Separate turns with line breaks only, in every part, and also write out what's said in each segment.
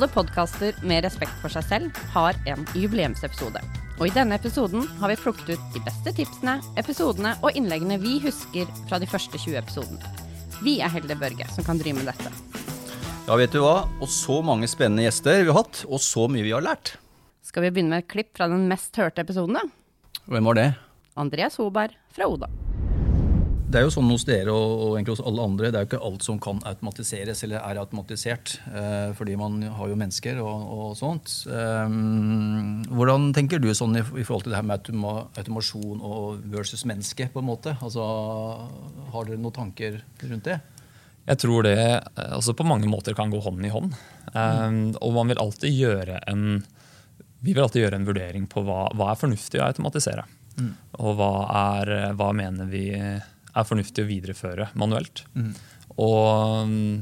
Alle podkaster med respekt for seg selv har en jubileumsepisode. Og i denne episoden har vi plukket ut de beste tipsene, episodene og innleggene vi husker fra de første 20 episodene. Vi er Helde Børge som kan drive med dette.
Ja, vet du hva. Og så mange spennende gjester vi har hatt, og så mye vi har lært.
Skal vi begynne med et klipp fra den mest hørte episoden, da?
Hvem var det?
Andreas Hoberg fra Oda.
Det er jo sånn hos dere og, og egentlig hos alle andre, det er jo ikke alt som kan automatiseres eller er automatisert. Eh, fordi man har jo mennesker og, og sånt. Eh, hvordan tenker du sånn i, i, forhold til det her med automa, automasjon og versus menneske? på en måte? Altså, Har dere noen tanker rundt det?
Jeg tror det altså på mange måter kan gå hånd i hånd. Um, og man vil alltid gjøre en vi vil alltid gjøre en vurdering på hva, hva er fornuftig å automatisere. Mm. Og hva, er, hva mener vi er fornuftig å videreføre manuelt. Mm. Og mm,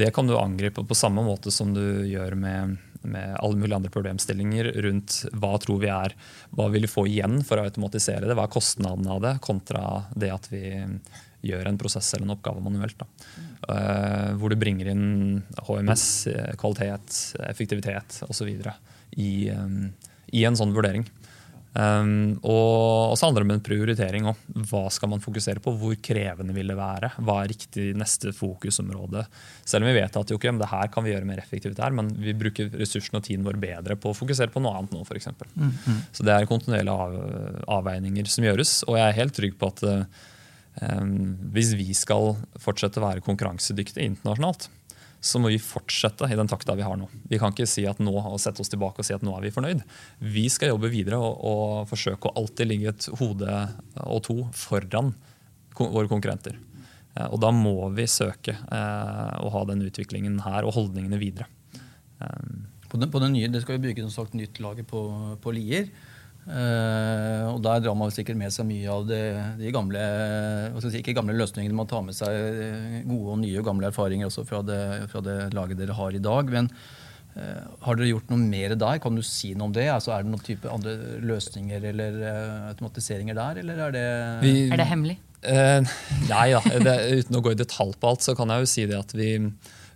det kan du angripe på samme måte som du gjør med, med alle mulige andre problemstillinger rundt hva tror vi er, hva vil vi få igjen for å automatisere det, hva er kostnadene av det, kontra det at vi gjør en prosess eller en oppgave manuelt. Mm. Uh, hvor du bringer inn HMS, kvalitet, effektivitet osv. I, um, i en sånn vurdering. Um, og så handler det om en prioritering òg. Hva skal man fokusere på? Hvor krevende vil det være? Hva er riktig neste fokusområde? Selv om vi vet at okay, det her kan vi gjøre mer effektivt her, men vi bruker ressursene og tiden vår bedre på å fokusere på noe annet nå, f.eks. Mm, mm. Så det er kontinuerlige av, avveininger som gjøres, og jeg er helt trygg på at um, hvis vi skal fortsette å være konkurransedyktige internasjonalt, så må vi fortsette i den takta vi har nå. Vi kan ikke si at nå, og sette oss tilbake og si at nå er vi fornøyd. Vi skal jobbe videre og, og forsøke å alltid ligge et hode og to foran våre konkurrenter. Eh, og da må vi søke eh, å ha den utviklingen her og holdningene videre.
På den, på den nye, Det skal jo bygge et sagt nytt lager på, på Lier. Uh, og Der drar man sikkert med seg mye av det, de gamle si, ikke gamle løsningene. Man tar med seg eh, gode og nye og gamle erfaringer også fra det, fra det laget dere har i dag. Men uh, har dere gjort noe mer der? Kan du si noe om det? Altså, er det noen type andre løsninger eller uh, automatiseringer der, eller er det
vi, Er det hemmelig?
nei da. uten å gå i detalj på alt, så kan jeg jo si det at vi,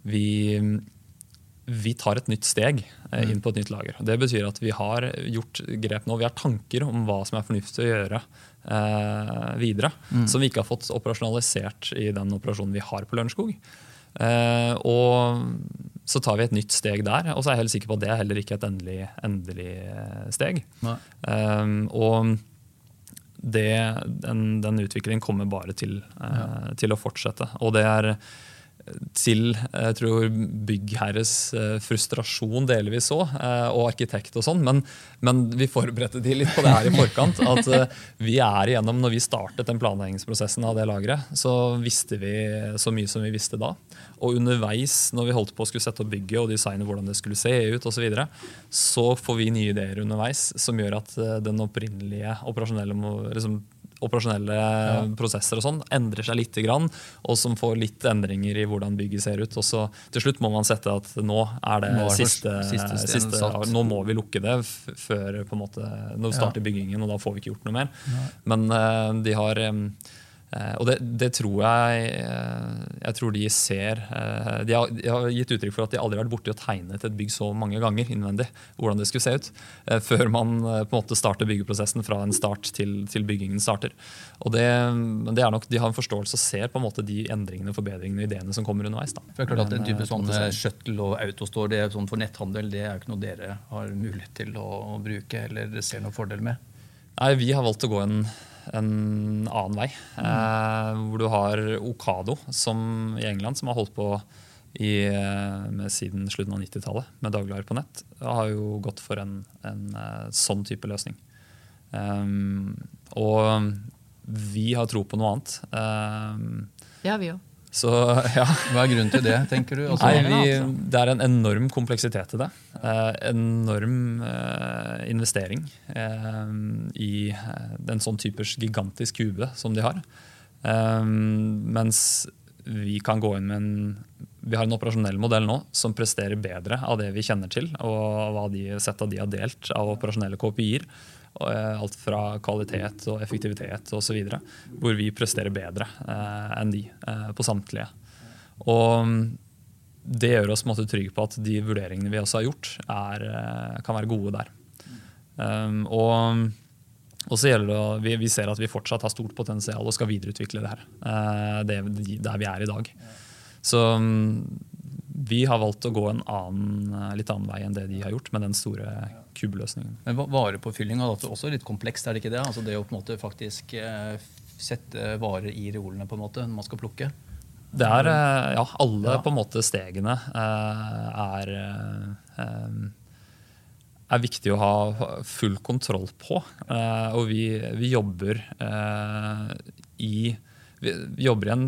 vi vi tar et nytt steg eh, inn mm. på et nytt lager. Det betyr at vi har gjort grep nå. Vi har tanker om hva som er fornuftig å gjøre eh, videre. Mm. Som vi ikke har fått operasjonalisert i den operasjonen vi har på Lørenskog. Eh, og så tar vi et nytt steg der. Og så er jeg helt sikker på at det er heller ikke et endelig, endelig eh, steg. Eh, og det, den, den, utviklingen kommer bare til, eh, ja. til å fortsette. Og det er til jeg tror, byggherres eh, frustrasjon delvis òg, eh, og arkitekt og sånn. Men, men, vi forberedte de litt på det her i forkant. At eh, vi er igjennom, når vi startet den planleggingsprosessen av det lageret, så visste vi så mye som vi visste da. Og underveis, når vi holdt på å skulle sette opp bygget og designe hvordan det skulle se ut, og så, videre, så får vi nye ideer underveis som gjør at den opprinnelige operasjonelle liksom, operasjonelle ja. prosesser og sånn endrer seg litt, og som får litt endringer i hvordan bygget ser ut. Og så til slutt må man sette at nå er det nå er siste, siste, siste Nå må vi lukke det før på en måte, nå starter ja. byggingen, og da får vi ikke gjort noe mer. Ja. Men uh, de har Eh, og det, det, tror jeg eh, Jeg tror de ser eh, de har, de har, gitt uttrykk for at de aldri har vært borti å tegne et bygg så mange ganger innvendig. hvordan det skulle se ut, Før man på en måte starter byggeprosessen fra en start til, til byggingen starter. Og det, det, er nok, De har en forståelse og ser på en måte de endringene, forbedringene og ideene som kommer underveis. Da.
For det er klart at en type sånn Shuttle og autostore det er sånn for netthandel det er jo ikke noe dere har mulighet til å, å bruke eller ser noen fordel med?
Nei, Vi har valgt å gå en en annen vei. Mm. Eh, hvor du har Okado som, i England, som har holdt på i, eh, siden slutten av 90-tallet med dagligvarer på nett. Har jo gått for en, en uh, sånn type løsning. Um, og vi har tro på noe annet. Um,
ja, vi òg.
Så, ja. Hva er grunnen til det, tenker du?
Altså, Nei, vi, det er en enorm kompleksitet i det. Eh, enorm eh, investering eh, i eh, en sånn typers gigantisk kube som de har. Eh, mens vi kan gå inn med en vi har en operasjonell modell nå som presterer bedre av det vi kjenner til, og hva de sett av de har delt av operasjonelle KPI-er. Eh, alt fra kvalitet og effektivitet osv. Hvor vi presterer bedre eh, enn de eh, på samtlige. Og det gjør oss måte trygge på at de vurderingene vi også har gjort, er, kan være gode der. Um, og, og, så gjelder det vi, vi, ser at vi fortsatt har stort potensial og skal videreutvikle det her. Uh, det, der vi er i dag. Så um, vi har valgt å gå en annen, litt annen vei enn det de har gjort med den store kubeløsningen.
Men Varepåfylling er også litt komplekst, er det ikke det? Altså det å på en måte faktisk eh, sette varer i reolene på en måte når man skal plukke?
Det er eh, ja, alle ja. på en måte stegene eh, er er viktig å ha full kontroll på. og vi, vi jobber i vi, jobber i en,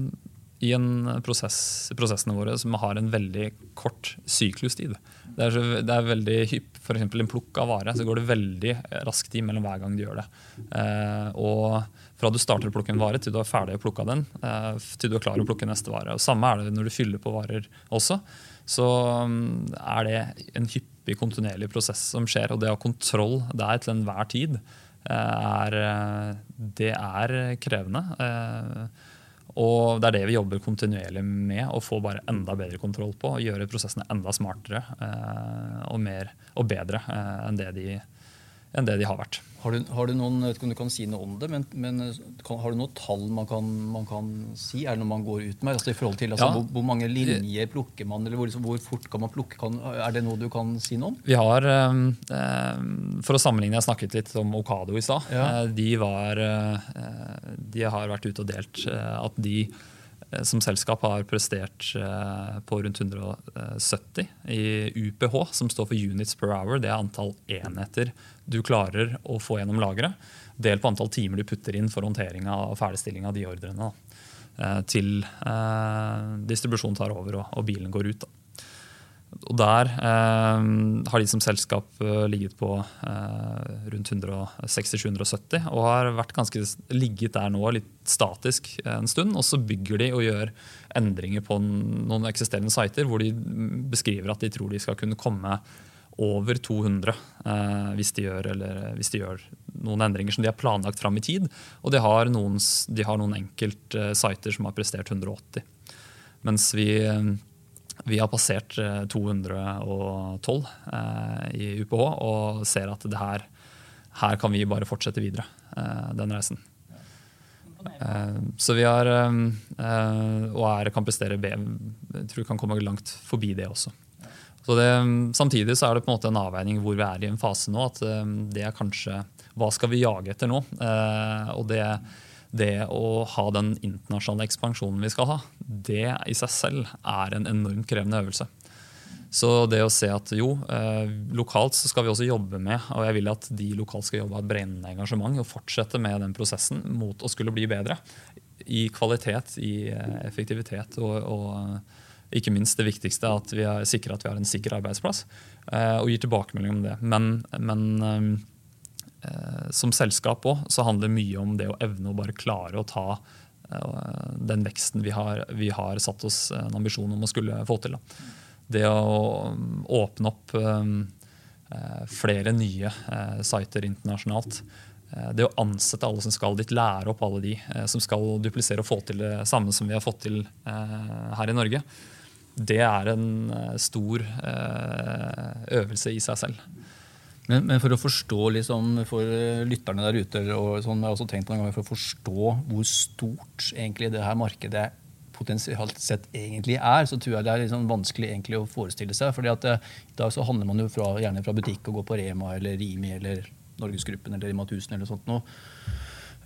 i en prosess, prosessene våre som har en veldig kort syklustid. Det er, så, det er veldig hypp, F.eks. en plukk av vare, så går det veldig rask tid mellom hver gang du gjør det. Eh, og fra du starter å plukke en vare til du er ferdig å plukke den, eh, til du er klar å plukke neste vare. Og Samme er det når du fyller på varer også. Så um, er det en hyppig, kontinuerlig prosess som skjer. Og det å ha kontroll der til enhver tid, eh, er, det er krevende. Og det er det vi jobber kontinuerlig med, å få bare enda bedre kontroll på. og Gjøre prosessene enda smartere eh, og, mer, og bedre eh, enn, det de, enn, det de, har vært.
Har du, har du noen, jeg vet ikke om du kan si noe om det, men, men kan, har du noen tall man kan, man kan, si? Er det noe man går ut med? Altså i forhold til altså, ja. hvor, hvor, mange linjer plukker man, eller hvor, liksom, hvor fort kan man plukke? Kan, er det noe du kan si noe om?
Vi har, eh, eh For å sammenligne, jeg snakket litt om Okado i stad. Ja. Eh, de, eh, de, har vært ute og delt eh, at de som selskap har prestert på rundt 170 i UPH, som står for units per hour. Det er antall enheter du klarer å få gjennom lageret. Delt på antall timer du putter inn for håndtering og ferdigstilling av de ordrene. Da, til distribusjonen tar over og bilen går ut. Da. Og der eh, har de som selskap eh, ligget på eh, rundt 160-770 og har vært ganske ligget der nå litt statisk en stund. Og så bygger de og gjør endringer på noen eksisterende sider hvor de beskriver at de tror de skal kunne komme over 200 eh, hvis, de gjør, hvis, de gjør, noen endringer som de har planlagt fram i tid. Og de har noen, de har noen enkeltsider som har prestert 180. Mens vi vi har passert 212 eh, eh, i UPH og ser at det her, her kan vi bare fortsette videre, eh, den reisen. Så vi har Og er kan prestere B. Jeg tror vi kan komme langt forbi det også. Så det, samtidig så er det på en måte en avveining hvor vi er i en fase nå. At det er kanskje Hva skal vi jage etter nå? Og det det å ha den internasjonale ekspansjonen vi skal ha, det i seg selv er en enormt krevende øvelse. Så det å se at jo, eh, lokalt så skal vi også jobbe med, og jeg vil at de lokalt skal jobbe av et brennende engasjement og fortsette med den prosessen mot å skulle bli bedre. I kvalitet, i eh, effektivitet og, og ikke minst det viktigste, at vi er sikre at vi har en sikker arbeidsplass. Eh, og gir tilbakemelding om det. Men, men Eh, som selskap òg, så handler det mye om det å evne å bare klare å ta eh, den veksten vi har, vi har, satt oss en ambisjon om å skulle få til. Det å åpne opp eh, flere nye sider internasjonalt. Det å ansette alle som skal dit, lære opp alle de som skal duplisere og få til det samme som vi har fått til her i Norge, det er en stor øvelse i seg selv.
Men, men, for å forstå liksom, for eh, lytterne der ute, og sånn, jeg har også tenkt noen ganger, for å forstå hvor stort egentlig det her markedet potensielt sett egentlig er, så tror jeg det er liksom vanskelig egentlig å forestille seg. fordi at eh, I dag så handler man jo fra, gjerne fra butikk og går på Rema eller Rimi eller Norgesgruppen eller Rima 1000 eller sånt noe.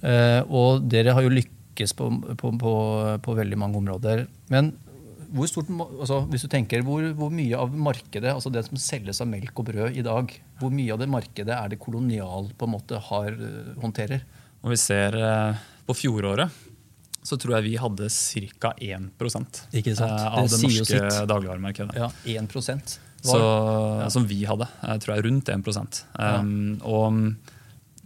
Eh, og dere har jo lykkes på, på, på, på veldig mange områder. Men hvor stort, altså, hvis du tenker, hvor, hvor, mye av markedet, altså det som selges av melk og brød i dag, hvor mye av det markedet er det kolonial på en måte har, eh, håndterer?
Når vi ser uh, på fjoråret, så tror jeg vi hadde ca. 1
Ikke sant?
Uh, av det, det norske dagligvaremarkedet.
Ja, 1 var,
så, ja. Som vi hadde. Jeg tror jeg rundt 1 um. Og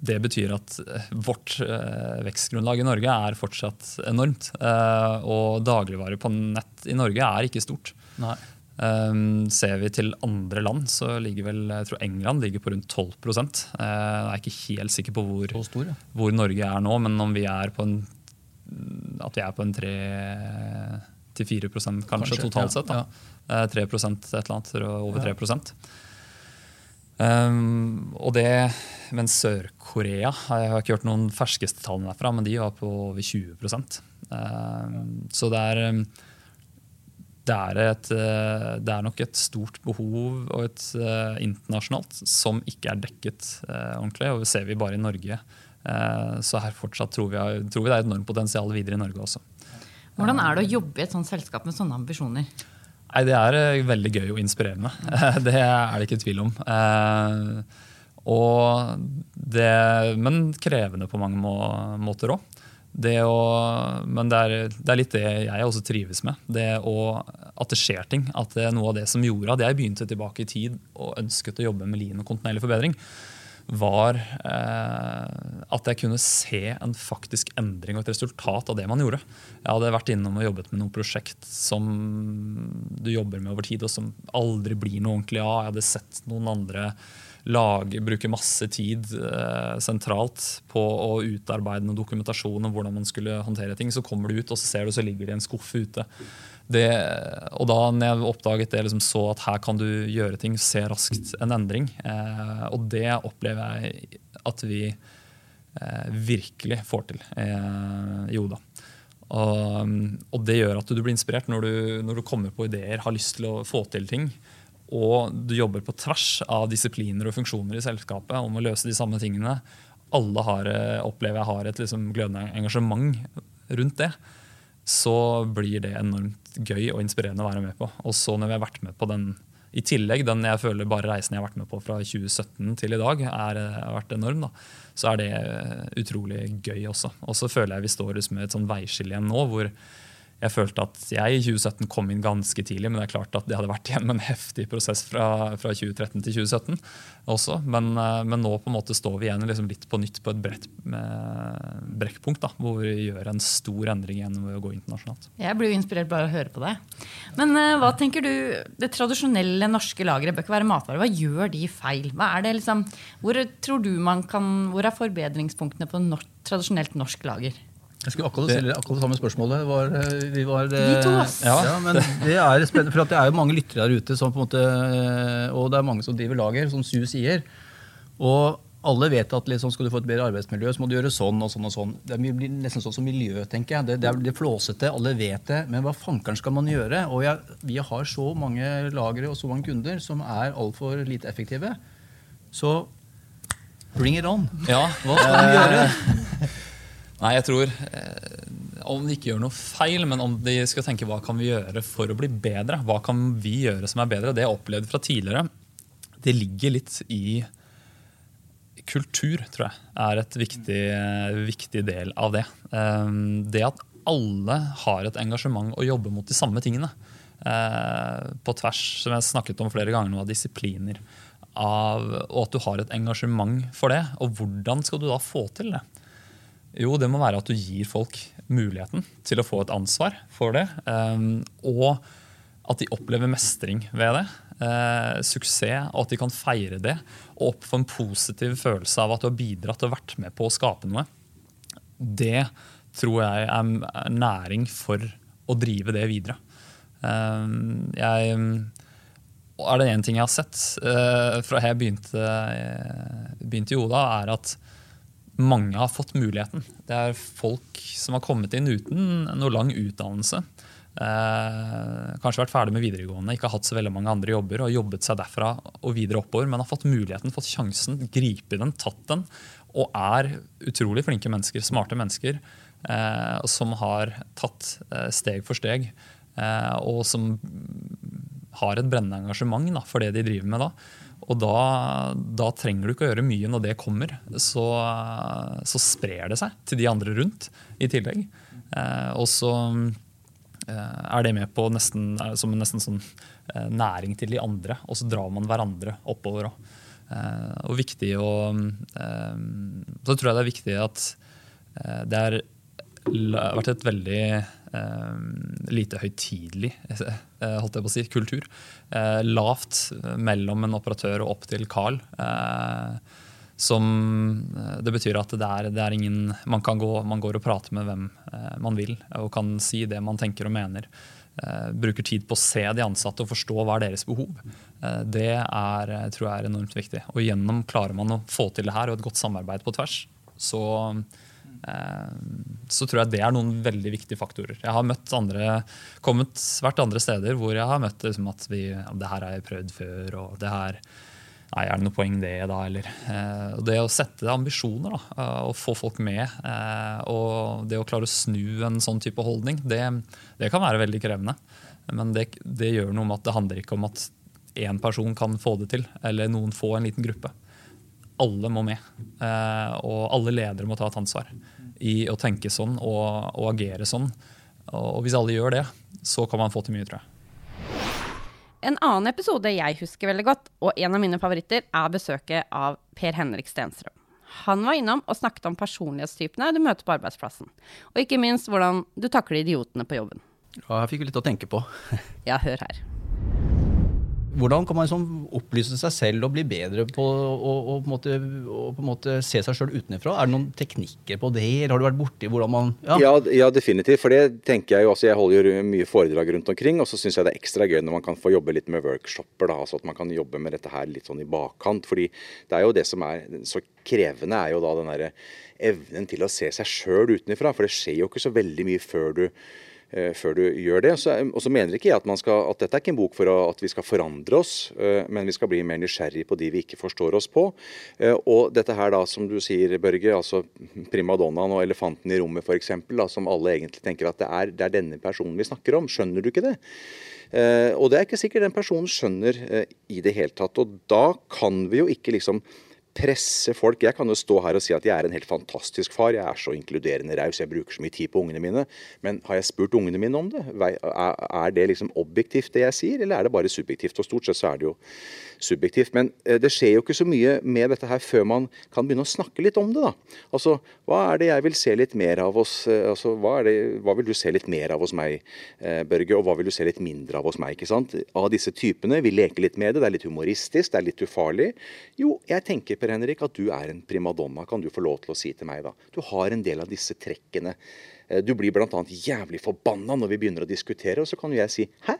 det betyr at eh, vårt eh, vekstgrunnlag i Norge er fortsatt enormt. Eh, og dagligvare på nett i Norge er ikke stort. Nei. Um, ser vi til andre land, så ligger vel jeg tror England ligger på rundt 12 uh, Jeg er ikke helt sikker på hvor,
stor, ja.
hvor, Norge er nå, men om vi er på en, at vi er på en 3-4 kanskje,
Kanskje,
totalt
ja,
sett. da.
ja.
Eh, 3 et eller annet, over
Ja.
3 um, og det, mens Sør-Korea Jeg har ikke hørt noen ferskeste tallene derfra, men de var på over 20 um, Så det er um, det er, et, eh, det er nok et stort behov og et uh, internasjonalt som ikke er dekket uh, ordentlig. og det ser vi bare i Norge. Uh, så her fortsatt tror vi, tror vi det er et enormt potensial videre i Norge også.
Hvordan er det å jobbe i et sånt selskap med sånne ambisjoner?
Nei, Det er eh, veldig gøy og inspirerende. Det er det ikke tvil om. Eh, det, men krevende på mange må, måter òg. Men det er, det er, litt det jeg også trives med. Det å, at det skjer ting. At det er noe av det som gjorde at jeg begynte tilbake i tid og ønsket å jobbe med lin og kontinuerlig forbedring, var eh, at jeg kunne se en faktisk endring og et resultat av det man gjorde. Jeg hadde vært innom og jobbet med noe prosjekt som du jobber med over tid, og som aldri blir noe ordentlig av. Jeg hadde sett noen andre lage, bruke masse tid eh, sentralt på å utarbeide noen dokumentasjon om hvordan man skulle håndtere ting. Så kommer du ut, og så ser du så ligger det i en skuff ute. Det, og da jeg oppdaget det, liksom så at her kan du gjøre ting, se raskt en endring. Eh, og det opplever jeg at vi eh, virkelig får til eh, i Oda. Og, og, det gjør at du blir inspirert når du, når du kommer på ideer, har lyst til å få til ting. Og du jobber på tvers av disipliner og funksjoner i selskapet om å løse de samme tingene. Alle har, eh, opplever jeg har et liksom glødende engasjement rundt det så blir det enormt gøy og inspirerende å være med på. Og så når vi har vært med på den i tillegg, den jeg føler bare reisen jeg har vært med på fra 2017 til i dag, er, har vært enorm, da, så er det utrolig gøy også. Og så føler jeg vi står med et sånn veiskille igjen nå, hvor jeg følte at jeg i 2017 kom inn ganske tidlig, men det er klart at det hadde vært igjennom en heftig prosess fra, fra 2013 til 2017 også. Men, eh, men, nå på en måte står vi igjen liksom litt på nytt på et brett brekkpunkt, da, hvor vi gjør en stor endring igjen ved å gå internasjonalt.
Jeg blir jo inspirert bare av å høre på det. Men uh, hva tenker du, det tradisjonelle norske lageret bør ikke være matvarer. Hva gjør de feil? Hva er det liksom, hvor tror du man kan, hvor er forbedringspunktene på norsk, tradisjonelt norsk lager?
Jeg skulle akkurat stille akkurat det samme spørsmålet. Var, eh, vi var,
Vi to, ass.
Ja, ja, men det er spennende, for det er jo mange lyttere der ute, som på en måte, og det er mange som driver lager, som Su sier. Og alle vet at liksom, skal du få et bedre arbeidsmiljø, så må du gjøre sånn og sånn. og sånn. Det blir nesten sånn som miljø, tenker jeg. Det, det er det flåsete, alle vet det. Men hva fankeren skal man gjøre? Og jeg, vi har så mange lagre og så mange kunder som er altfor lite effektive. Så bring it on.
Ja.
Hva skal man gjøre?
Nei, jeg tror eh, Om de ikke gjør noe feil, men om de skal tenke hva kan vi gjøre for å bli bedre, hva kan vi gjøre som er bedre, det jeg opplevde fra tidligere, det ligger litt i kultur, tror jeg, er et viktig, viktig del av det. Um, det at alle har et engasjement og jobber mot de samme tingene. Uh, på tvers, som jeg snakket om flere ganger nå, av disipliner. Av, og at du har et engasjement for det. Og hvordan skal du da få til det? Jo, det må være at du gir folk muligheten til å få et ansvar for det. Um, og at de opplever mestring ved det. Eh, suksess, og at de kan feire det. Og få en positiv følelse av at du har bidratt og vært med på å skape noe. Det tror jeg er næring for å drive det videre. Um, jeg, er det én ting jeg har sett uh, fra jeg begynte, begynte i Oda, er at mange har fått muligheten. Det er folk som har kommet inn uten noe lang utdannelse. Eh, kanskje vært ferdig med videregående, ikke har hatt så veldig mange andre jobber og jobbet seg derfra og videre oppover, men har fått muligheten, fått sjansen, gripe den, tatt den. Og er utrolig flinke mennesker, smarte mennesker, eh, som har tatt eh, steg for steg. Eh, og som har et brennende engasjement da, for det de driver med da. Og da, da, trenger du ikke å gjøre mye når det kommer. Så, så sprer det seg til de andre rundt i tillegg. Eh, og så eh, er det med på nesten, som nesten sånn eh, næring til de andre. Og så drar man hverandre oppover òg. Og viktig å Så tror jeg det er viktig at det har vært et veldig lite høytidelig holdt jeg på å si, kultur. lavt mellom en operatør og opp til Carl. som Det betyr at det er, det er ingen man, gå, man går og prater med hvem man vil og kan si det man tenker og mener. Bruker tid på å se de ansatte og forstå hva er deres behov. Det er, tror jeg er enormt viktig. Og gjennom klarer man å få til det her og et godt samarbeid på tvers, så Eh, så tror jeg det er noen veldig viktige faktorer. Jeg har møtt andre, kommet svært andre steder hvor jeg har møtt liksom, at vi, ja, det her har jeg prøvd før, og det her Nei, er det noe poeng det, da? Eller, eh, det å sette ambisjoner da, eh, og få folk med, eh, og det å klare å snu en sånn type holdning, det, det kan være veldig krevende. Men det, det, gjør noe med at det handler ikke om at én person kan få det til, eller noen få en liten gruppe alle må med. Eh, og alle ledere må ta et ansvar i å tenke sånn og, og agere sånn. Og hvis alle gjør det, så kan man få til mye, tror jeg.
En annen episode jeg husker veldig godt, og en av mine favoritter, er besøket av Per Henrik Stenstrøm. Han var innom og snakket om personlighetstypene du møter på arbeidsplassen. Og ikke minst hvordan du takler idiotene på jobben.
Ja, jeg fikk litt å tenke på.
ja, hør her.
Hvordan kan man liksom opplyse seg selv og bli bedre på å, på måte, å på måte se seg sjøl utenfra? Er det noen teknikker på det, eller har du vært borti hvordan man
ja. ja. Ja, definitivt. For det tenker jeg jo altså Jeg holder jo mye foredrag rundt omkring, og så syns jeg det er ekstra gøy når man kan få jobbe litt med workshoper. da, altså At man kan jobbe med dette her litt sånn i bakkant. fordi det er jo det som er så krevende, er jo da den derre evnen til å se seg sjøl utenfra. For det skjer jo ikke så veldig mye før du før du gjør det. Og så mener ikke jeg at, skal, at, dette er ikke en bok for at vi skal forandre oss, eh, men vi skal bli mer nysgjerrig på de vi ikke forstår oss på. Eh, og dette her da, som du sier, Børge, altså primadonnaen og elefanten i rommet f.eks., som alle egentlig tenker at det er, det er, denne personen vi snakker om. Skjønner du ikke det? og det er ikke sikkert den personen skjønner i det hele tatt. Og da kan vi jo ikke liksom presse folk. Jeg kan jo stå her og si at jeg er en helt fantastisk far. Jeg er så inkluderende raus, jeg bruker så mye tid på ungene mine. Men har jeg spurt ungene mine om det? Er det liksom objektivt det jeg sier, eller er det bare subjektivt? Og stort sett så er det jo subjektivt. Men eh, det skjer jo ikke så mye med dette her før man kan begynne å snakke litt om det. da. Altså, Hva er det jeg vil se litt mer av hos eh, altså, hva, det, hva vil du se litt mer av hos meg, eh, Børge, og hva vil du se litt mindre av hos meg? ikke sant? Av disse typene. Vi leker litt med det. Det er litt humoristisk, det er litt ufarlig. Jo, jeg tenker Per Henrik, at du er en primadonna, kan du få lov til å si til meg da. Du har en del av disse trekkene. Du blir bl.a. jævlig forbanna når vi begynner å diskutere, og så kan jo jeg si hæ?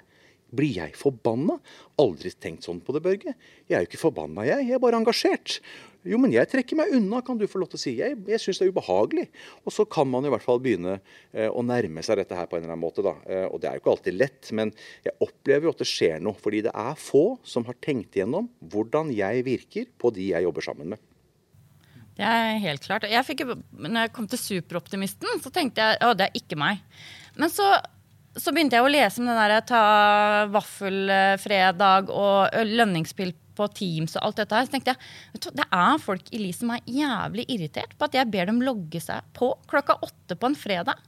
Blir jeg forbanna? Aldri tenkt sånn på det, Børge. Jeg er jo ikke forbanna, jeg. Jeg er bare engasjert. Jo, men jeg trekker meg unna, kan du få lov til å si. Jeg, jeg syns det er ubehagelig. Og så kan man i hvert fall begynne eh, å nærme seg dette her på en eller annen måte, da. Eh, og det er jo ikke alltid lett, men jeg opplever jo at det skjer noe. Fordi det er få som har tenkt igjennom hvordan jeg virker på de jeg jobber sammen med.
Det er helt klart. Jeg fikk, når jeg kom til Superoptimisten, så tenkte jeg å, det er ikke meg. Men så så begynte jeg å lese om den der ta vaffelfredag og lønningspill på Teams og alt dette her. Så tenkte jeg det er folk i Li som er jævlig irritert på at jeg ber dem logge seg på klokka åtte på en fredag.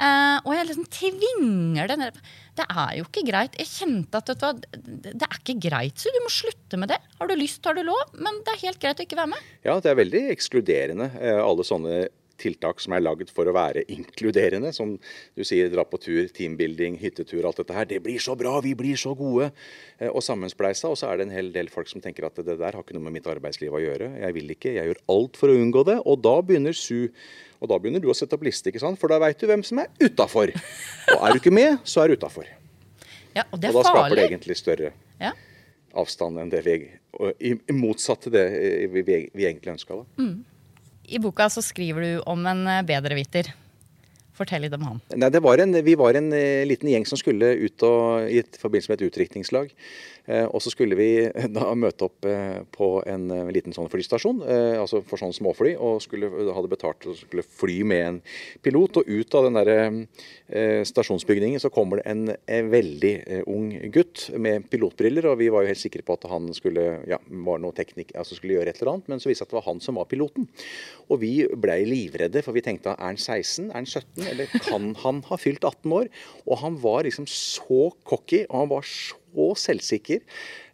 Uh, og jeg liksom tvinger det ned. Det er jo ikke greit. Jeg kjente at du, det er ikke greit, så du må slutte med det. Har du lyst, har du lov, men det er helt greit å ikke være med.
Ja, det er veldig ekskluderende, eh, alle sånne tiltak som er lagd for å være inkluderende. Som du sier, dra på tur, teambuilding, hyttetur, alt dette her. Det blir så bra, vi blir så gode. Eh, og sammenspleisa. Og så er det en hel del folk som tenker at det der har ikke noe med mitt arbeidsliv å gjøre. Jeg vil ikke, jeg gjør alt for å unngå det. Og da begynner Su og da begynner du å sette opp liste, ikke sant? for da veit du hvem som er utafor. Og er du ikke med, så er du utafor.
Ja, og,
og da
farlig.
skaper det egentlig større ja. avstand enn det vi I, i motsatt til det vi, vi, vi egentlig ønska. Mm.
I boka så skriver du om en eh, bedreviter. Fortell litt om han.
Nei, var en, vi var en uh, liten gjeng som skulle ut og, i forbindelse med et utdrikningslag. Uh, og så skulle vi da møte opp uh, på en liten sånn flystasjon, altså for sånn småfly, og skulle, hadde betalt og skulle fly med en pilot. Og ut av den der stasjonsbygningen så kommer det en, veldig ung gutt med pilotbriller, og vi var jo helt sikre på at han skulle, ja, var noe teknikk, altså skulle gjøre et eller annet, men så viste det at det var han som var piloten. Og vi blei livredde, for vi tenkte er han 16, er han 17? eller kan han ha fylt 18 år? Og han var liksom så cocky, og han var så selvsikker.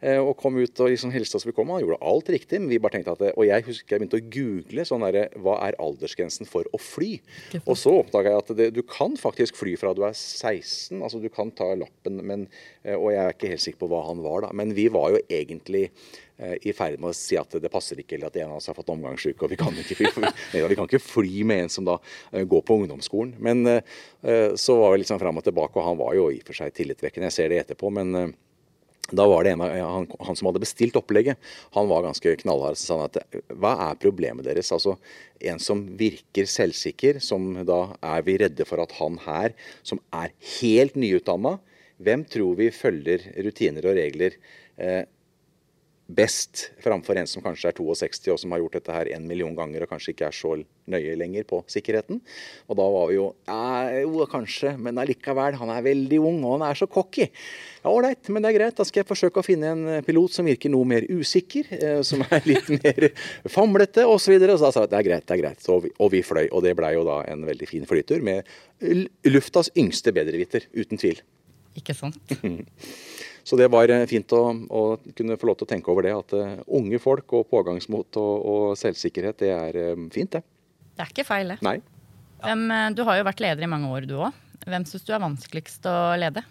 eh, og kom ut og liksom hilste oss velkommen. Han gjorde alt riktig, men vi bare tenkte at det, Og jeg husker jeg begynte å google sånn der, Hva er aldersgrensen for å fly? Og så oppdaga jeg at det, du kan faktisk fly fra du er 16. Altså du kan ta lappen, men, eh, og jeg er ikke helt sikker på hva han var da. Men vi var jo egentlig eh, i ferd med å si at det passer ikke, eller at en av oss har fått omgangssyke. og Vi kan ikke fly, vi, vi kan ikke fly med en som da går på ungdomsskolen. Men så var vi liksom fram og tilbake, og han var jo i og for seg tillitvekkende. Jeg ser det etterpå. men da var det en av, han, han, som hadde bestilt opplegget, han var ganske knallhard. Så sa han at hva er problemet deres? Altså en som virker selvsikker, som da er vi redde for at han her, som er helt nyutdanna, hvem tror vi følger rutiner og regler eh, best framfor en som kanskje er 62 og som har gjort dette her en million ganger og kanskje ikke er så nøye lenger på sikkerheten. Og da var vi jo ja, jo, kanskje, men allikevel. Han er veldig ung, og han er så cocky. Ja, Ålreit, men det er greit. Da skal jeg forsøke å finne en pilot som virker noe mer usikker. Eh, som er litt mer famlete, osv. Og, så og så da sa jeg at det er greit, det er greit. Og vi, og vi fløy. Og det blei jo da en veldig fin flytur med luftas yngste bedreviter, uten tvil.
Ikke sant?
Så det var eh, fint å, å, kunne få lov til å tenke over det. At uh, unge folk og pågangsmot og, og selvsikkerhet, det er uh, fint, det.
Det er ikke feil, det.
Nei.
Hvem, du har jo vært leder i mange år, du òg. Hvem syns du er vanskeligst å lede?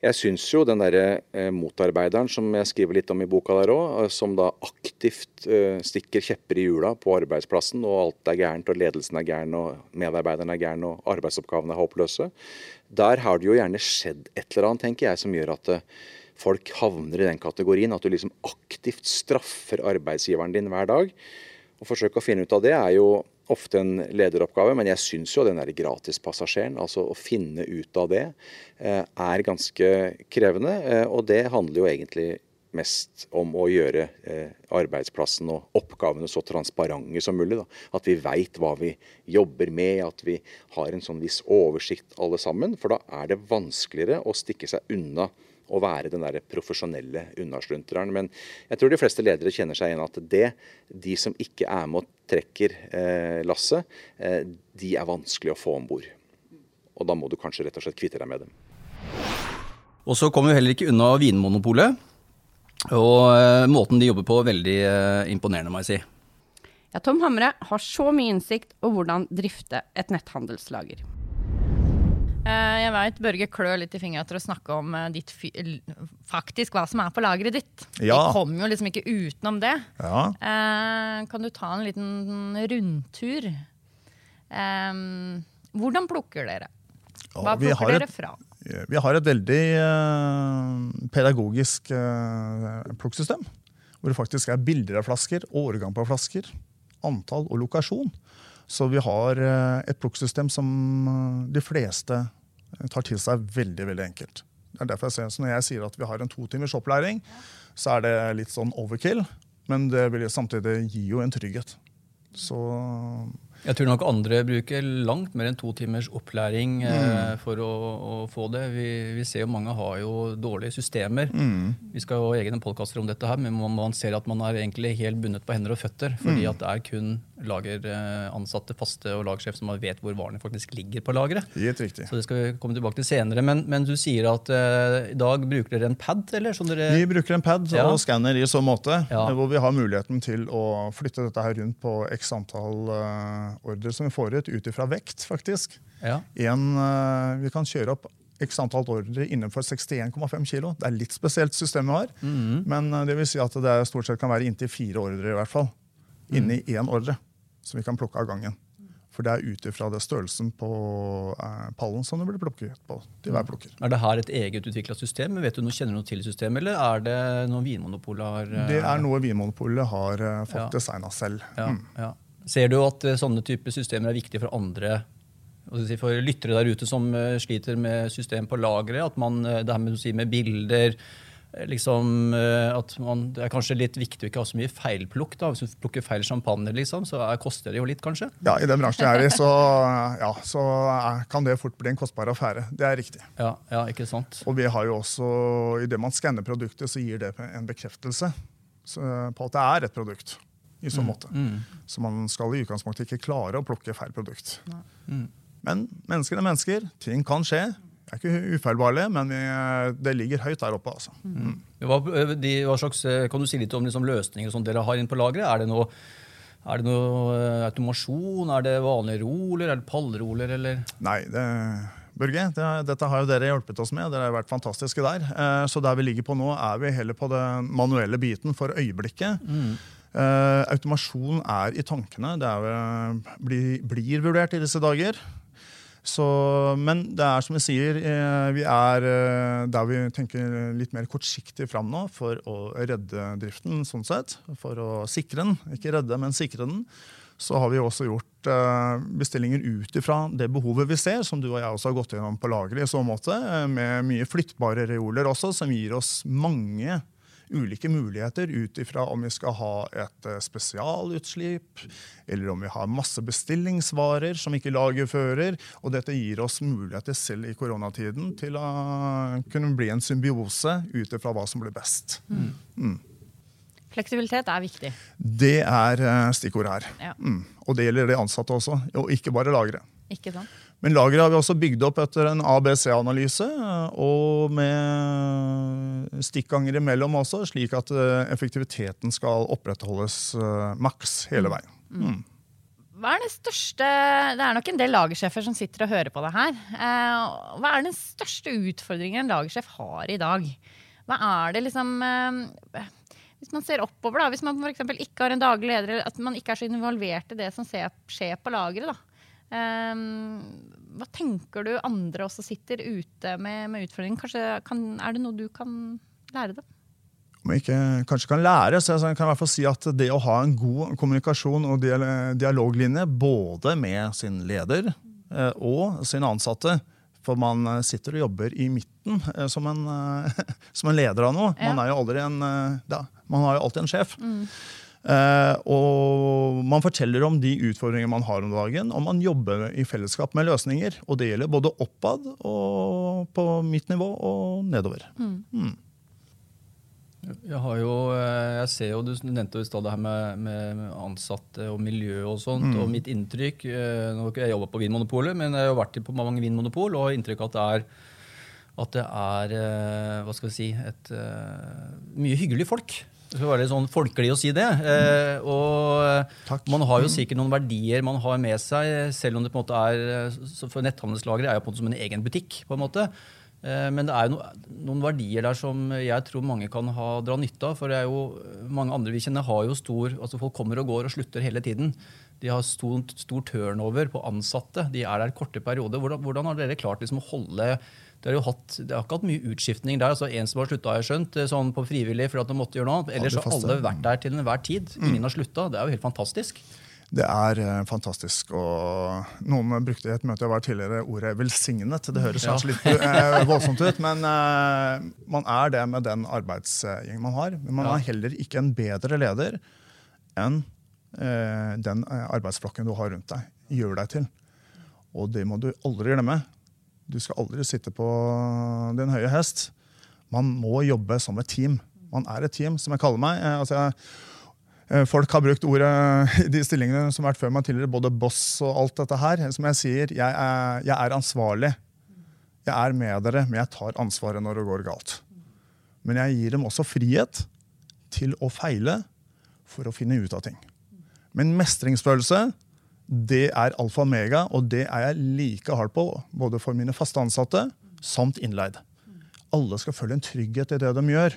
Jeg syns jo den derre eh, motarbeideren som jeg skriver litt om i boka der òg, som da aktivt eh, stikker kjepper i hjula på arbeidsplassen, og alt er gærent, og ledelsen er gæren, og medarbeideren er gæren, og arbeidsoppgavene er håpløse. Der har det jo gjerne skjedd et eller annet, tenker jeg, som gjør at eh, folk havner i den kategorien. At du liksom aktivt straffer arbeidsgiveren din hver dag. Å forsøke å finne ut av det er jo ofte en lederoppgave, men jeg syns jo den der gratispassasjeren, altså å finne ut av det, eh, er ganske krevende. Eh, og det handler jo egentlig mest om å gjøre arbeidsplassen og oppgavene så transparente som mulig. Da. At vi veit hva vi jobber med, at vi har en sånn viss oversikt alle sammen. For da er det vanskeligere å stikke seg unna å være den der profesjonelle unnaslunteren. Men jeg tror de fleste ledere kjenner seg igjen at det, de som ikke er med og trekker eh, lasset, eh, de er vanskelig å få om bord. Og da må du kanskje rett og slett kvitte deg med dem.
Og så kommer vi heller ikke unna Vinmonopolet. Og eh, måten de jobber på, veldig eh, imponerende, må jeg si.
Ja, Tom Hamre har så mye innsikt om hvordan drifte et netthandelslager.
Eh, jeg veit Børge klør litt i fingra til å snakke om ditt faktisk hva som er på lageret ditt. Ja. Vi kommer jo liksom ikke utenom det.
Ja.
Eh, kan du ta en liten rundtur? Hvordan plukker dere? Hva plukker dere fra?
Vi har et veldig pedagogisk plukksystem. Hvor det faktisk er bilder av flasker, årgang på flasker, antall og lokasjon. Så vi har et plukksystem som de fleste tar til seg veldig veldig enkelt. Det er derfor jeg ser, Når jeg sier at vi har en to timers opplæring, så er det litt sånn overkill. Men det vil samtidig gi jo en trygghet. Så
jeg tror nok andre bruker langt mer enn to timers opplæring eh, mm. for å, å, få det. Vi, vi, ser jo mange har jo dårlige systemer. Mm. Vi skal jo ha egne podkaster om dette, her, men man, man, ser at man er egentlig helt bundet på hender og føtter. Fordi mm. at det er kun lageransatte, faste og lagersjef som vet hvor varene faktisk ligger på lageret.
Helt riktig.
Så det skal vi komme tilbake til senere. Men, men du sier at eh, i dag bruker dere en pad? eller? Dere...
Vi bruker en pad ja. og skanner i så måte. Ja. Hvor vi har muligheten til å flytte dette her rundt på x antall uh, ordre som vi får ut ut ifra vekt, faktisk.
Ja.
En, uh, vi kan kjøre opp x antall ordre innenfor 61,5 kg. Det er litt spesielt system vi har, mm -hmm. men uh, det vil si at det stort sett kan være inntil fire ordre i hvert fall. Mm. Inni én ordre som vi kan plukke av gangen. For det er ut ifra størrelsen på uh, pallen som det blir plukket på til hver plukker.
Er det her et eget utvikla system? Vet du noe, Kjenner du noe til systemet, eller er det noe Vinmonopolet har
Det er noe Vinmonopolet har fått ja. designa selv.
Ja, mm. ja. Ser du at eh, sånne typer systemer er viktige for andre for lyttere der ute som eh, sliter med system på lageret? At man, eh, det her med, si, med bilder liksom, at man, Det er kanskje litt viktig å ikke ha så mye feilplukk. da, Hvis du plukker feil champagne, liksom, så er, koster det jo litt, kanskje?
Ja, i den bransjen jeg er i, så, ja, så kan det fort bli en kostbar affære. Det er riktig.
Ja, ja, ikke sant?
Og vi har jo også, Idet man skanner produktet, så gir det en bekreftelse på at det er et produkt i så mm. måte. Mm. Så man skal i utgangspunktet ikke klare å plukke feil produkt. Mm. Men mennesker er mennesker. Ting kan skje. Vi er ikke ufeilbarlige, men det ligger høyt der oppe. altså. Mm.
Hva, de, hva slags, kan du si litt om liksom, løsninger som dere har inne på lageret? Er det noe, er det noe automasjon? Er det vanlige roller? Er det pallroller? Eller?
Nei, det, Børge, det, dette har jo dere hjulpet oss med. Dere har vært fantastiske der. Så der vi ligger på nå, er vi heller på den manuelle biten for øyeblikket. Mm. Uh, automasjon er i tankene. Det er, blir, blir vurdert i disse dager. Så, men det er som jeg sier, eh, vi er eh, der vi tenker litt mer kortsiktig fram nå for å redde driften, sånn sett. For å sikre den. Ikke redde, men sikre den. Så har vi også gjort bestillinger ut ifra det behovet vi ser, som du og jeg også har gått gjennom på lageret i så måte, med mye flyttbare reoler også, som gir oss mange ulike muligheter ut ifra om vi skal ha et eh, spesialutslipp, eller om vi har masse bestillingsvarer som ikke laget fører. Og dette gir oss muligheter selv i koronatiden til å kunne bli en symbiose ut ifra hva som blir best. Mm. Mm.
Fleksibilitet er viktig.
Det er eh, stikkordet her. Ja. Mm. Og det gjelder de ansatte også, og ikke bare lagre.
Ikke sant?
Men lageret har vi også bygd opp etter en ABC-analyse, og med stikkanger imellom også, slik at eh, effektiviteten skal opprettholdes uh, maks hele mm. veien. Mm.
Hva er det største Det er nok en del lagersjefer som sitter og hører på det her. Hva er den største utfordringen en lagersjef har i dag? Hva er det liksom Hvis man ser oppover, da, hvis man f.eks. ikke har en daglig leder, at man ikke er så involvert i det som skjer på lageret, da. Um, hva tenker du andre også sitter ute med, med utfordringen? Kanskje kan, er det noe du kan lære dem?
Om jeg ikke kanskje kan lære, så jeg kan i hvert fall si at det å ha en god kommunikasjon og dialoglinje både med sin leder eh, og sine ansatte For man eh, sitter og jobber i midten eh, som en, som en leder av noe. Man, er jo en, ja, man har jo alltid en sjef. Mm. Uh, og man forteller om de utfordringene man har om dagen, og man jobber i fellesskap med løsninger. Og det gjelder både oppad og på mitt nivå og nedover. Mm. Mm.
Jeg, har jo, eh, jeg ser jo, Du nevnte jo det her med, med, ansatte og miljø og sånt. Mm. Og mitt inntrykk eh, Nå har ikke jeg jobba på Vinmonopolet, men jeg har vært på mange vinmonopol og har inntrykk av at det er at det er hva skal vi si, et, mye hyggelige folk. Det var litt sånn folkelig å si det. Eh, og Takk. man har jo sikkert noen verdier man har med seg, selv om det på en måte er For netthandelslageret er jo på en måte som en egen butikk. på en måte. Eh, men det er jo no, noen verdier der som jeg tror mange kan ha, dra nytte av. For det er jo, mange andre vi kjenner har jo stor altså Folk kommer og går og slutter hele tiden. De har stor, stor turnover på ansatte. De er der korte perioder. Hvordan, hvordan har dere klart liksom, å holde det har jo hatt, det har ikke hatt mye utskiftning der. altså En som har slutta, har jeg skjønt, eh, sånn på frivillig for at de måtte gjøre noe annet. Ellers har alle vært der til enhver tid. Mm. Ingen har slutta. Det er jo helt fantastisk.
Det er uh, fantastisk. og Noen brukte i et møte jeg var tidligere ordet 'velsignet'. Det høres kanskje litt eh, voldsomt ut, men eh, man er det med den arbeidsgjengen man har. Men man ja. er heller ikke en bedre leder enn den arbeidsflokken du har rundt deg, gjør deg til. Og det må du aldri glemme. Du skal aldri sitte på din høye hest. Man må jobbe som et team. Man er et team, som jeg kaller meg. Eh, altså jeg, eh, folk har brukt ordet i de stillingene som har vært før meg tidligere, både boss og alt dette her. Som jeg sier, jeg er, jeg er ansvarlig. Jeg er med dere, men jeg tar ansvaret når det går galt. Men jeg gir dem også frihet til å feile for å finne ut av ting. Men mestringsfølelse det er alfa og mega, og det er jeg like hard på, både for mine faste ansatte samt innleid. Alle skal føle en trygghet i det de gjør.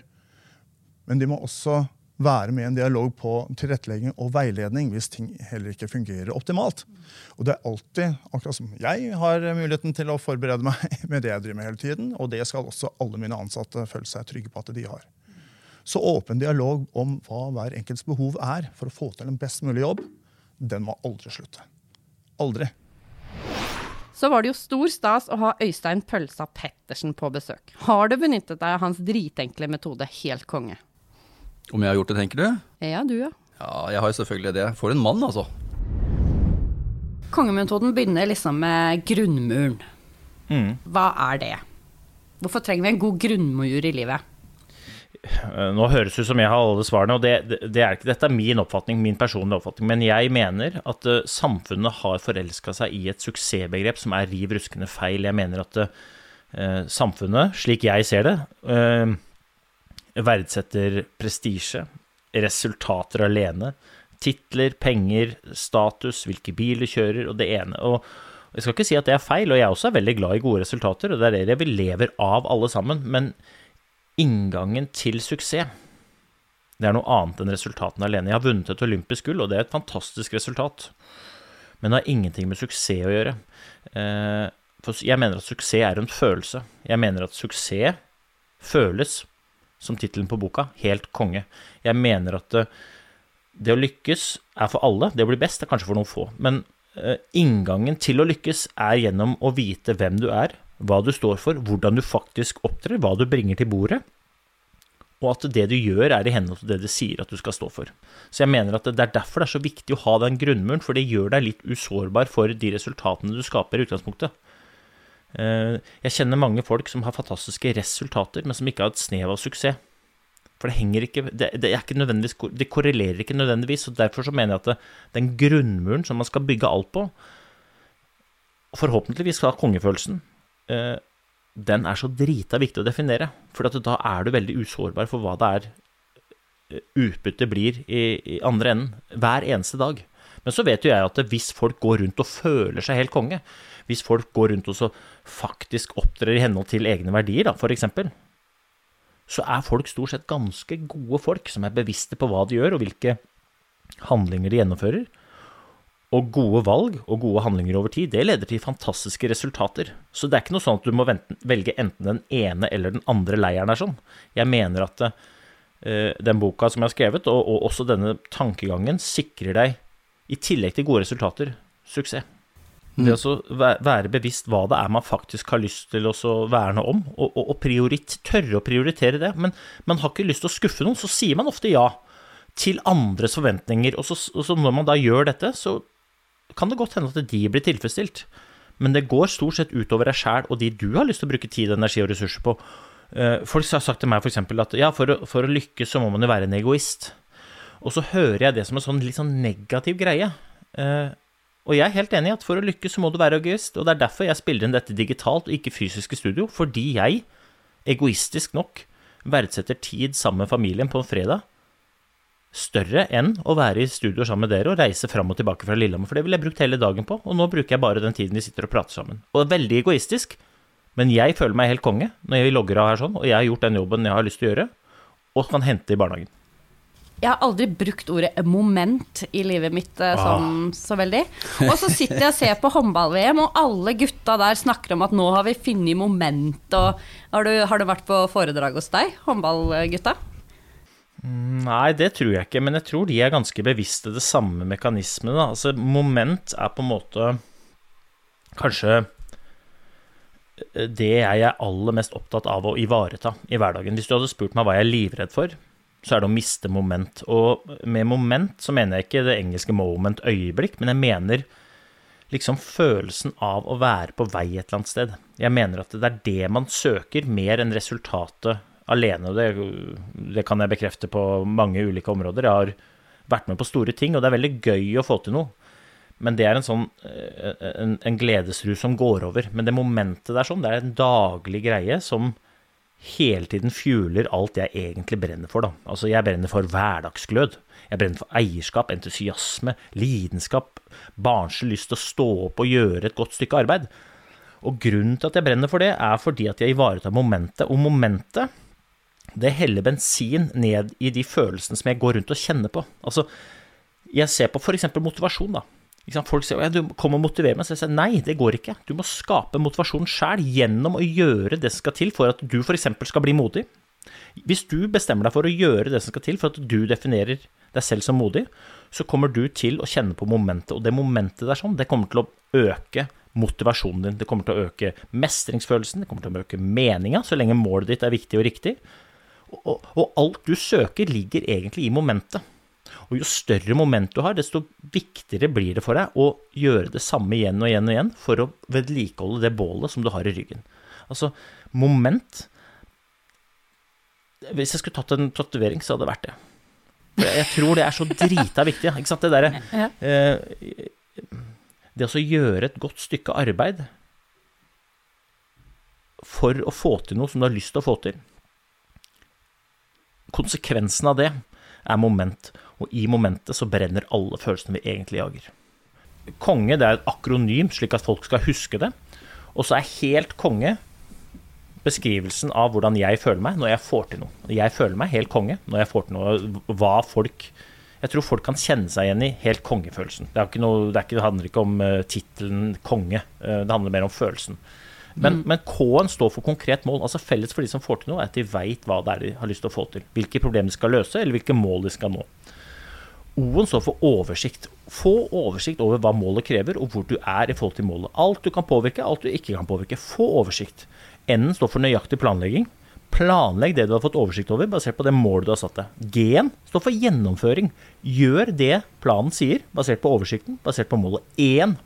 Men de må også være med i en dialog på tilrettelegging og veiledning hvis ting heller ikke fungerer optimalt. Og det er alltid, akkurat som jeg har muligheten til å forberede meg med det jeg driver med hele tiden, og det skal også alle mine ansatte føle seg trygge på at de har. Så åpen dialog om hva hver enkelts behov er for å få til en best mulig jobb, den må aldri slutte. Aldri.
Så var det jo stor stas å ha Øystein Pølsa Pettersen på besøk. Har du benyttet deg av hans dritenkle metode Helt konge?
Om jeg har gjort det, tenker du?
Ja, du ja.
Ja, jeg har jo selvfølgelig det. For en mann, altså.
Kongemetoden begynner liksom med grunnmuren.
Mm.
Hva er det? Hvorfor trenger vi en god grunnmur i livet?
Eh, nå høres det ut som jeg har alle svarene, og det, det er ikke, dette er min oppfatning, min personlige oppfatning. Men jeg mener at uh, samfunnet har forelska seg i et suksessbegrep som er riv ruskende feil. Jeg mener at eh, samfunnet, slik jeg ser det, eh, verdsetter prestisje, resultater alene. Titler, penger, status, hvilke biler kjører, og det ene. Og jeg skal ikke si at det er feil, og jeg også er veldig glad i gode resultater, og det er det vi lever av alle sammen, men inngangen til suksess det er noe annet enn resultatene alene. Jeg har vunnet et olympisk gull, og det er et fantastisk resultat. Men det har ingenting med suksess å gjøre. Eh, for jeg mener at suksess er en følelse. Jeg mener at suksess føles, som tittelen på boka, helt konge. Jeg mener at det, det, å lykkes er for alle. Det å bli best er kanskje for noen få. Men uh, inngangen til å lykkes er gjennom å vite hvem du er, hva du står for, hvordan du faktisk opptrer, hva du bringer til bordet. Og at det du gjør, er i henhold til det du sier at du skal stå for. Så jeg mener at det er derfor det er så viktig å ha den grunnmuren, for det gjør deg litt usårbar for de resultatene du skaper i utgangspunktet. Eh, jeg kjenner mange folk som har fantastiske resultater, men som ikke har et snev av suksess. For det henger ikke Det, det, det korrelerer ikke nødvendigvis. og Derfor så mener jeg at det, den grunnmuren som man skal bygge alt på, forhåpentligvis skal ha kongefølelsen, den er så drita viktig å definere. For da er du veldig usårbar for hva det er eh, utbyttet blir i, i andre enden, hver eneste dag. Men så vet jo jeg at hvis folk går rundt og føler seg helt konge, hvis folk går rundt og så faktisk opptrer i henhold til egne verdier, da, f.eks., så er folk stort sett ganske gode folk som er bevisste på hva de gjør, og hvilke handlinger de gjennomfører. Og gode valg og gode handlinger over tid, det leder til fantastiske resultater. Så det er ikke noe sånn at du må velge enten den ene eller den andre leiren er sånn. Jeg mener at uh, den boka som jeg har skrevet, og, og også denne tankegangen, sikrer deg, i tillegg til gode resultater, suksess. Det mm. å være bevisst hva det er man faktisk har lyst til å verne om, og, og, og priorit, tørre å prioritere det. Men man har ikke lyst til å skuffe noen, så sier man ofte ja til andres forventninger. Og så, og så når man da gjør dette, så kan det godt hende at de blir tilfredsstilt. Men det går stort sett utover deg sjæl og de du har lyst til å bruke tid, energi og ressurser på. Eh, folk har sagt til meg f.eks. at ja, for å, for å lykkes så må man jo være en egoist. Og så hører jeg det som en sånn litt sånn negativ greie. Eh, og jeg er helt enig i at for å lykkes så må du være egoist, og det er derfor jeg spiller inn dette digitalt og ikke fysisk i studio, fordi jeg, egoistisk nok, verdsetter tid sammen med familien på en fredag større enn å være i studio sammen med dere og reise fram og tilbake fra Lillehammer, for det ville jeg brukt hele dagen på, og nå bruker jeg bare den tiden vi sitter og prater sammen. Og det er veldig egoistisk, men jeg føler meg helt konge når jeg logger av her sånn, og jeg har gjort den jobben jeg har lyst til å gjøre, og kan hente i barnehagen.
Jeg har aldri brukt ordet moment i livet mitt eh, sånn ah. så veldig. Og så sitter jeg og ser på håndball-VM, og alle gutta der snakker om at nå har vi funnet moment. Og har du, har du vært på foredrag hos deg, håndballgutta?
Nei, det tror jeg ikke, men jeg tror de er ganske bevisste det samme mekanismene. Altså, moment er på en måte kanskje det jeg er aller mest opptatt av å ivareta i hverdagen. Hvis du hadde spurt meg hva jeg er livredd for, så er det å miste moment. Og med moment så mener jeg ikke det engelske moment øyeblikk, men jeg mener liksom følelsen av å være på vei et eller annet sted. Jeg mener at det er det man søker, mer enn resultatet alene. Og det, det kan jeg bekrefte på mange ulike områder. Jeg har vært med på store ting, og det er veldig gøy å få til noe. Men det er en sånn eh, en, en gledesrus som går over. Men det momentet der sånn, det er en daglig greie som hele tiden fjuler alt jeg egentlig brenner for. Da. Altså, jeg brenner for hverdagsglød. Jeg brenner for eierskap, entusiasme, lidenskap, barnslig lyst til å stå opp og gjøre et godt stykke arbeid. Og grunnen til at jeg brenner for det, er fordi at jeg ivaretar momentet. Og momentet, det heller bensin ned i de følelsene som jeg går rundt og kjenner på. Altså, jeg ser på f.eks. motivasjon, da. Folk sier at du kommer og motiverer meg. Så jeg sier nei, det går ikke. Du må skape motivasjon sjæl gjennom å gjøre det som skal til for at du f.eks. skal bli modig. Hvis du bestemmer deg for å gjøre det som skal til for at du definerer deg selv som modig, så kommer du til å kjenne på momentet. Og det momentet der sånn, det kommer til å øke motivasjonen din. Det kommer til å øke mestringsfølelsen, det kommer til å øke meninga, så lenge målet ditt er viktig og riktig. Og, og alt du søker, ligger egentlig i momentet. Og jo større moment du har, desto viktigere blir det for deg å gjøre det samme igjen og igjen og igjen for å vedlikeholde det bålet som du har i ryggen. Altså, moment Hvis jeg skulle tatt en tatovering, så hadde det vært det. For jeg tror det er så drita viktig. Ikke sant? Det derre eh, Det å gjøre et godt stykke arbeid for å få til noe som du har lyst til å få til. Konsekvensen av det er moment, og i momentet så brenner alle følelsene vi egentlig jager. Konge det er et akronym, slik at folk skal huske det. Og så er helt konge beskrivelsen av hvordan jeg føler meg når jeg får til noe. Jeg føler meg helt konge når jeg får til noe. Hva folk Jeg tror folk kan kjenne seg igjen i helt kongefølelsen. Det, noe, det, ikke, det handler ikke om uh, tittelen konge, uh, det handler mer om følelsen. Men, mm. men K-en står for konkret mål. altså Felles for de som får til noe, er at de veit hva det er de har lyst til å få til. Hvilke problemer de skal løse, eller hvilke mål de skal nå. O-en står for oversikt. Få oversikt over hva målet krever, og hvor du er i forhold til målet. Alt du kan påvirke, alt du ikke kan påvirke. Få oversikt. N-en står for nøyaktig planlegging. Planlegg det du har fått oversikt over, basert på det målet du har satt deg. G-en står for gjennomføring. Gjør det planen sier, basert på oversikten, basert på målet. Én,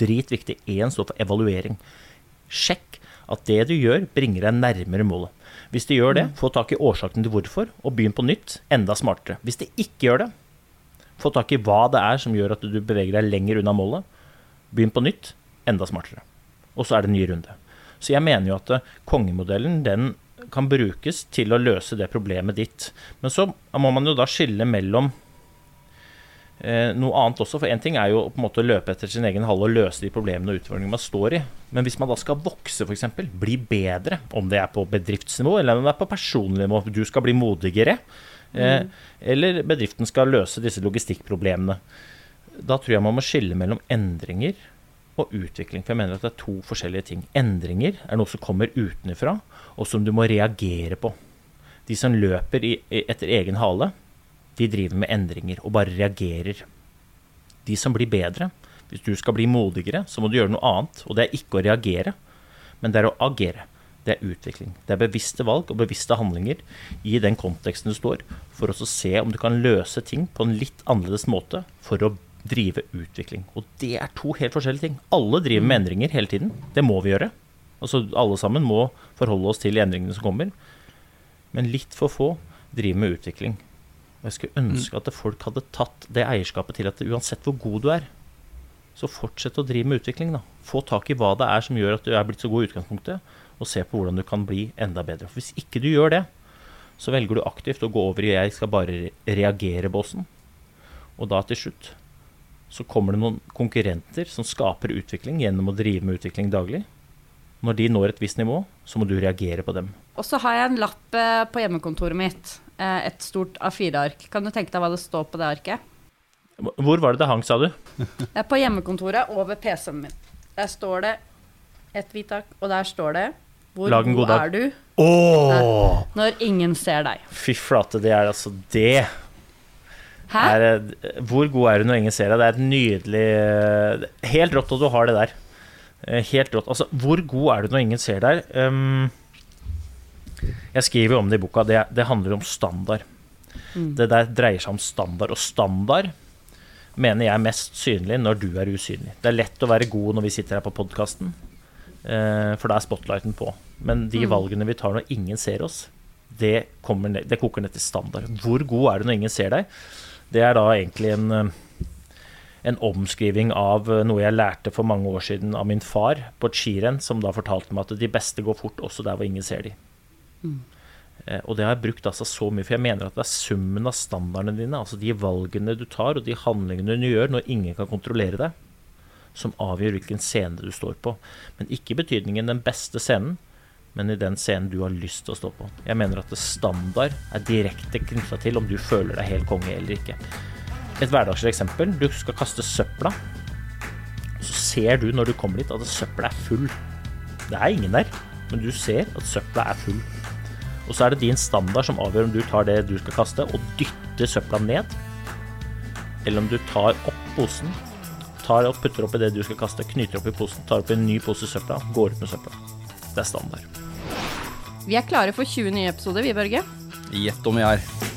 Dritviktig. Én står for evaluering. Sjekk at det du gjør, bringer deg nærmere målet. Hvis det gjør det, få tak i årsaken til hvorfor, og begynn på nytt, enda smartere. Hvis det ikke gjør det, få tak i hva det er som gjør at du beveger deg lenger unna målet. Begynn på nytt, enda smartere. Og så er det en ny runde. Så jeg mener jo at eh, kongemodellen den kan brukes til å løse det problemet ditt. Men så må man jo da skille mellom noe annet også. For én ting er jo på en måte å løpe etter sin egen hall og løse de problemene og utfordringene man står i. Men hvis man da skal vokse, f.eks., bli bedre, om det er på bedriftsnivå eller om det er på personlig nivå, du skal bli modigere, eh, mm. eller bedriften skal løse disse logistikkproblemene, da tror jeg man må skille mellom endringer og utvikling. For jeg mener at det er to forskjellige ting. Endringer er noe som kommer utenfra, og som du må reagere på. De som løper i, etter egen hale, de driver med endringer og bare reagerer. De som blir bedre, hvis du skal bli modigere, så må du gjøre noe annet. Og det er ikke å reagere, men det er å agere. Det er utvikling. Det er bevisste valg og bevisste handlinger i den konteksten du står, for å se om du kan løse ting på en litt annerledes måte for å drive utvikling. Og det er to helt forskjellige ting. Alle driver med endringer hele tiden. Det må vi gjøre. Altså Alle sammen må forholde oss til endringene som kommer. Men litt for få driver med utvikling. Og jeg skulle ønske at folk hadde tatt det eierskapet til at uansett hvor god du er, så fortsett å drive med utvikling. da. Få tak i hva det er som gjør at du er blitt så god i utgangspunktet, og se på hvordan du kan bli enda bedre. For Hvis ikke du gjør det, så velger du aktivt å gå over i 'jeg skal bare reagere'-båsen. Og da til slutt så kommer det noen konkurrenter som skaper utvikling gjennom å drive med utvikling daglig. Når de når et visst nivå, så må du reagere på dem.
Og så har jeg en lapp eh, på hjemmekontoret mitt et stort A4-ark. Kan du tenke deg hva det står på det arket?
Hvor var det det hang, sa du?
På hjemmekontoret over PC-en min. Der står det et hvitt ark, og der står det Hvor god, dag. er du
oh!
når ingen ser deg?
Fy flate, det er altså det. Hæ? Er, eh, hvor god er du når ingen ser deg? Det er et nydelig eh, Helt rått at du har det der. Helt rått. Altså, hvor god er du når ingen ser deg? Um, jeg skriver om det i boka. Det, det handler om standard. Mm. Det der dreier seg om standard. Og standard mener jeg er mest synlig når du er usynlig. Det er lett å være god når vi sitter her på podkasten, eh, for da er spotlighten på. Men de mm. valgene vi tar når ingen ser oss, det, ned, det, koker ned til standard. Hvor god er du når ingen ser deg? Det er da egentlig en, eh, en omskriving av noe jeg lærte for mange år siden av min far på et skirenn, som da fortalte meg at de beste går fort også der hvor ingen ser dem. Mm. Og det har jeg brukt altså så mye, for jeg mener at det er summen av standardene dine, altså de valgene du tar og de handlingene du gjør når ingen kan kontrollere deg, som avgjør hvilken scene du står på. Men ikke i betydningen den beste scenen, men i den scenen du har lyst til å stå på. Jeg mener at standard er direkte knytta til om du føler deg helt konge eller ikke. Et hverdagslig eksempel. Du skal kaste søpla. Så ser du når du kommer dit at søpla er full. Det er ingen der, men du ser at søpla er full. Og så er det din standard som avgjør om du tar det du skal kaste, og dytter søpla ned. Eller om du tar opp posen, tar opp, putter oppi det du skal kaste, knyter opp i posen, tar opp en ny pose søpla, går ut med søpla. Det er standard.
Vi er klare for 20 nye episoder, vi, Børge.
Gjett om vi er.